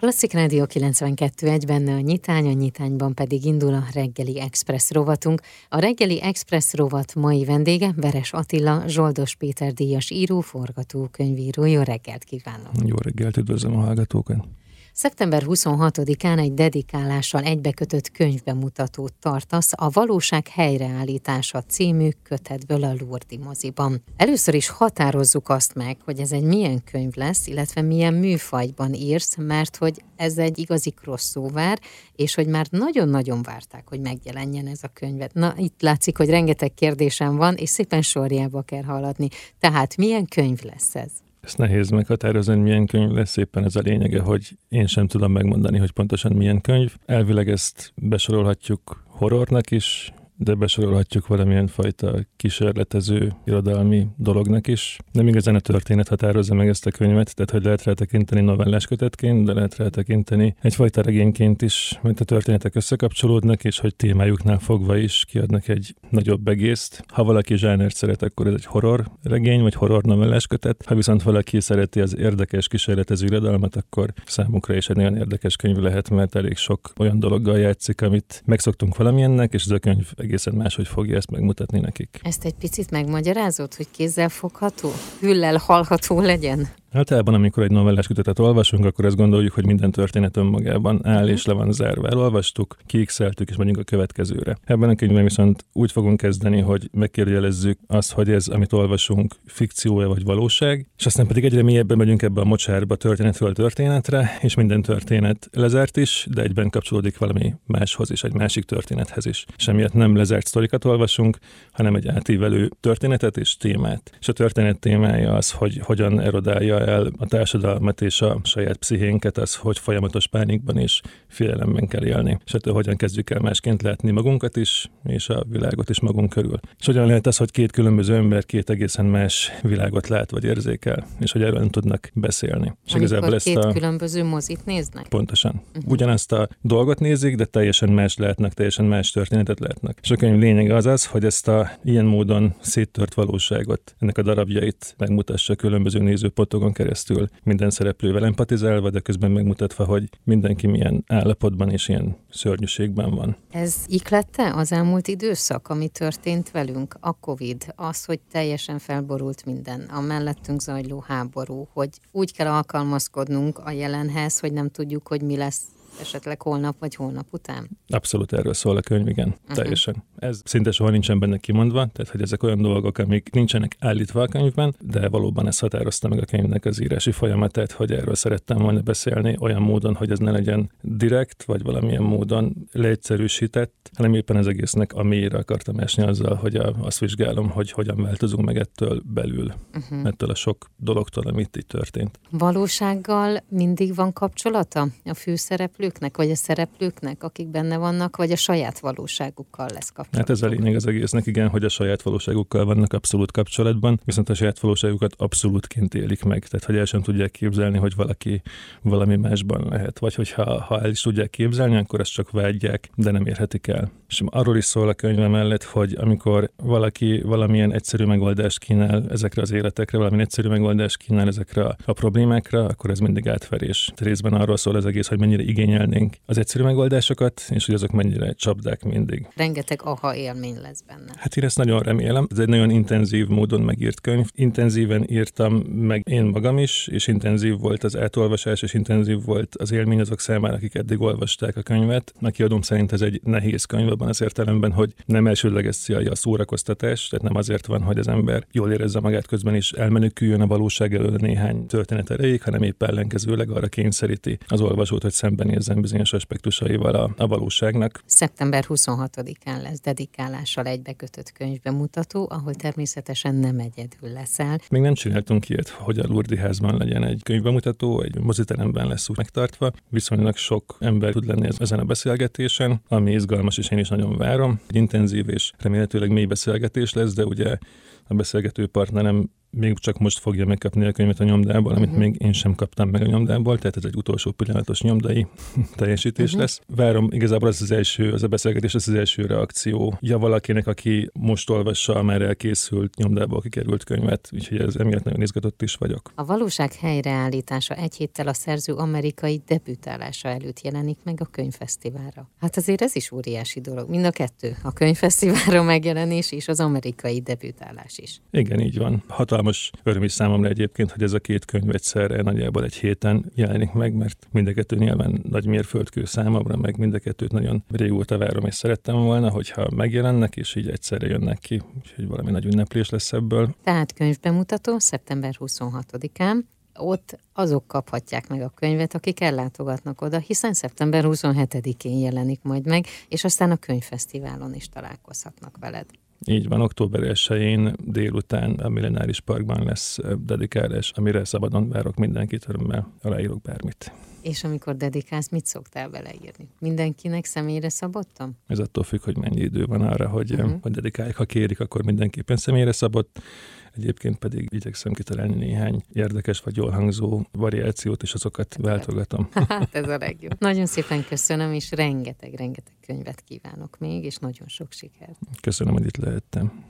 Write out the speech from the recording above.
Klasszik Rádió 92 benne a nyitány, a nyitányban pedig indul a reggeli express rovatunk. A reggeli express rovat mai vendége Veres Attila, Zsoldos Péter díjas író, forgató, könyvíró. Jó reggelt kívánok! Jó reggelt, üdvözlöm a hallgatókat! Szeptember 26-án egy dedikálással egybekötött könyvbemutatót tartasz a Valóság helyreállítása című kötetből a Lurdi moziban. Először is határozzuk azt meg, hogy ez egy milyen könyv lesz, illetve milyen műfajban írsz, mert hogy ez egy igazi crossover, és hogy már nagyon-nagyon várták, hogy megjelenjen ez a könyvet. Na, itt látszik, hogy rengeteg kérdésem van, és szépen sorjába kell haladni. Tehát milyen könyv lesz ez? Ezt nehéz meghatározni, hogy milyen könyv lesz, éppen ez a lényege, hogy én sem tudom megmondani, hogy pontosan milyen könyv. Elvileg ezt besorolhatjuk horrornak is, de besorolhatjuk valamilyen fajta kísérletező irodalmi dolognak is. Nem igazán a történet határozza meg ezt a könyvet, tehát hogy lehet rá tekinteni novellás kötetként, de lehet rá tekinteni egyfajta regényként is, mert a történetek összekapcsolódnak, és hogy témájuknál fogva is kiadnak egy nagyobb egészt. Ha valaki zsánert szeret, akkor ez egy horror regény, vagy horror novellás kötet. Ha viszont valaki szereti az érdekes kísérletező irodalmat, akkor számukra is egy nagyon érdekes könyv lehet, mert elég sok olyan dologgal játszik, amit megszoktunk valamilyennek, és ez a könyv egészen máshogy fogja ezt megmutatni nekik. Ezt egy picit megmagyarázod, hogy kézzel fogható, hüllel hallható legyen? Általában, amikor egy novellás kötetet olvasunk, akkor azt gondoljuk, hogy minden történet önmagában áll és le van zárva. Elolvastuk, kiixeltük és megyünk a következőre. Ebben a könyvben viszont úgy fogunk kezdeni, hogy megkérdőjelezzük azt, hogy ez, amit olvasunk, fikció-e vagy valóság, és aztán pedig egyre mélyebben megyünk ebbe a mocsárba történetről történetre, és minden történet lezárt is, de egyben kapcsolódik valami máshoz is, egy másik történethez is. És emiatt nem lezárt sztorikat olvasunk, hanem egy átívelő történetet és témát. És a történet témája az, hogy hogyan erodálja el a társadalmat és a saját pszichénket, az, hogy folyamatos pánikban és félelemben kell élni. És ettől hogyan kezdjük el másként látni magunkat is, és a világot is magunk körül. És hogyan lehet az, hogy két különböző ember két egészen más világot lát vagy érzékel, és hogy erről nem tudnak beszélni. És igazából ezt két a... különböző mozit néznek? Pontosan. Uh-huh. Ugyanazt a dolgot nézik, de teljesen más lehetnek, teljesen más történetet látnak. És a könyv lényege az az, hogy ezt a ilyen módon széttört valóságot, ennek a darabjait megmutassa különböző nézőpontokon videón keresztül minden szereplővel empatizálva, de közben megmutatva, hogy mindenki milyen állapotban és ilyen szörnyűségben van. Ez iklette az elmúlt időszak, ami történt velünk, a Covid, az, hogy teljesen felborult minden, a mellettünk zajló háború, hogy úgy kell alkalmazkodnunk a jelenhez, hogy nem tudjuk, hogy mi lesz esetleg holnap vagy holnap után? Abszolút erről szól a könyv, igen, uh-huh. teljesen. Ez szinte soha nincsen benne kimondva, tehát hogy ezek olyan dolgok, amik nincsenek állítva a könyvben, de valóban ez határozta meg a könyvnek az írási folyamatát, hogy erről szerettem volna beszélni olyan módon, hogy ez ne legyen direkt, vagy valamilyen módon leegyszerűsített, hanem éppen az egésznek a mélyre akartam esni azzal, hogy a, azt vizsgálom, hogy hogyan változunk meg ettől belül, uh-huh. ettől a sok dologtól, amit itt történt. Valósággal mindig van kapcsolata a főszereplő szereplőknek, vagy a szereplőknek, akik benne vannak, vagy a saját valóságukkal lesz kapcsolatban? Hát ez a lényeg az egésznek, igen, hogy a saját valóságukkal vannak abszolút kapcsolatban, viszont a saját valóságukat abszolútként élik meg. Tehát, hogy el sem tudják képzelni, hogy valaki valami másban lehet. Vagy hogyha ha el is tudják képzelni, akkor ezt csak vágyják, de nem érhetik el. És arról is szól a könyve mellett, hogy amikor valaki valamilyen egyszerű megoldást kínál ezekre az életekre, valamilyen egyszerű megoldást kínál ezekre a problémákra, akkor ez mindig átverés. Részben arról szól az egész, hogy mennyire igényel igényelnénk az egyszerű megoldásokat, és hogy azok mennyire csapdák mindig. Rengeteg aha élmény lesz benne. Hát én ezt nagyon remélem. Ez egy nagyon intenzív módon megírt könyv. Intenzíven írtam meg én magam is, és intenzív volt az átolvasás, és intenzív volt az élmény azok számára, akik eddig olvasták a könyvet. A kiadóm szerint ez egy nehéz könyv abban az értelemben, hogy nem elsődleges célja a szórakoztatás, tehát nem azért van, hogy az ember jól érezze magát közben is elmeneküljön a valóság elől néhány történet erejéig, hanem épp ellenkezőleg arra kényszeríti az olvasót, hogy szembenézze ezen bizonyos aspektusaival a, a valóságnak. Szeptember 26-án lesz dedikálással egybekötött könyvbemutató, ahol természetesen nem egyedül leszel. Még nem csináltunk ilyet, hogy a Lurdi házban legyen egy könyvbemutató, egy moziteremben lesz úgy megtartva. Viszonylag sok ember tud lenni ezen a beszélgetésen, ami izgalmas, és én is nagyon várom. Egy intenzív és remélhetőleg mély beszélgetés lesz, de ugye a beszélgető partnerem még csak most fogja megkapni a könyvet a nyomdából, amit uh-huh. még én sem kaptam meg a nyomdából, tehát ez egy utolsó pillanatos nyomdai teljesítés uh-huh. lesz. Várom, igazából ez az első, az a beszélgetés, ez az első reakció. Ja, valakinek, aki most olvassa a már elkészült nyomdából kikerült könyvet, úgyhogy ez emiatt nagyon izgatott is vagyok. A valóság helyreállítása egy héttel a szerző amerikai debütálása előtt jelenik meg a könyvfesztiválra. Hát azért ez is óriási dolog. Mind a kettő. A könyvfesztiválra megjelenés és az amerikai debütálás is. Igen, így van. Hatalmas öröm is számomra egyébként, hogy ez a két könyv egyszerre nagyjából egy héten jelenik meg, mert mind a kettő nyilván nagy mérföldkő számomra, meg mind a kettőt nagyon régóta várom, és szerettem volna, hogyha megjelennek, és így egyszerre jönnek ki, úgyhogy valami nagy ünneplés lesz ebből. Tehát könyvbemutató szeptember 26-án, ott azok kaphatják meg a könyvet, akik ellátogatnak oda, hiszen szeptember 27-én jelenik majd meg, és aztán a könyvfesztiválon is találkozhatnak veled. Így van, október 1-én délután a Millenáris Parkban lesz dedikálás, amire szabadon várok mindenkit, örömmel aláírok bármit. És amikor dedikálsz, mit szoktál beleírni? Mindenkinek személyre szabottam? Ez attól függ, hogy mennyi idő van arra, hogy, uh-huh. hogy dedikálják. Ha kérik, akkor mindenképpen személyre szabott. Egyébként pedig igyekszem kitalálni néhány érdekes vagy jól hangzó variációt, és azokat váltogatom. Hát ez a legjobb. Nagyon szépen köszönöm, és rengeteg-rengeteg könyvet kívánok még, és nagyon sok sikert. Köszönöm, hogy itt lehettem.